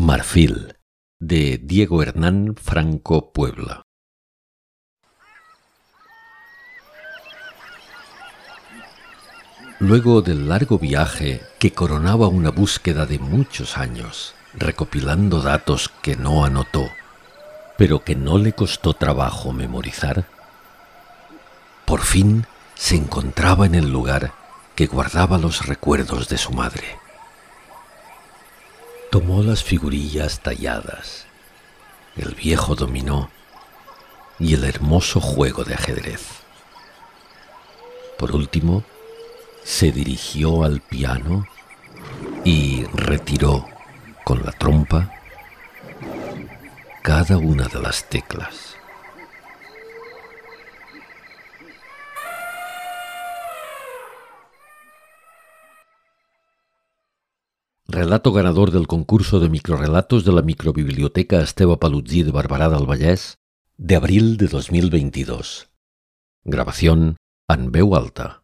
Marfil, de Diego Hernán Franco Puebla. Luego del largo viaje que coronaba una búsqueda de muchos años, recopilando datos que no anotó, pero que no le costó trabajo memorizar, por fin se encontraba en el lugar que guardaba los recuerdos de su madre. Tomó las figurillas talladas, el viejo dominó y el hermoso juego de ajedrez. Por último, se dirigió al piano y retiró con la trompa cada una de las teclas. Relato ganador del concurso de microrelatos de la microbiblioteca Esteba Paluzzi de Barbará del de abril de 2022. Grabación en alta.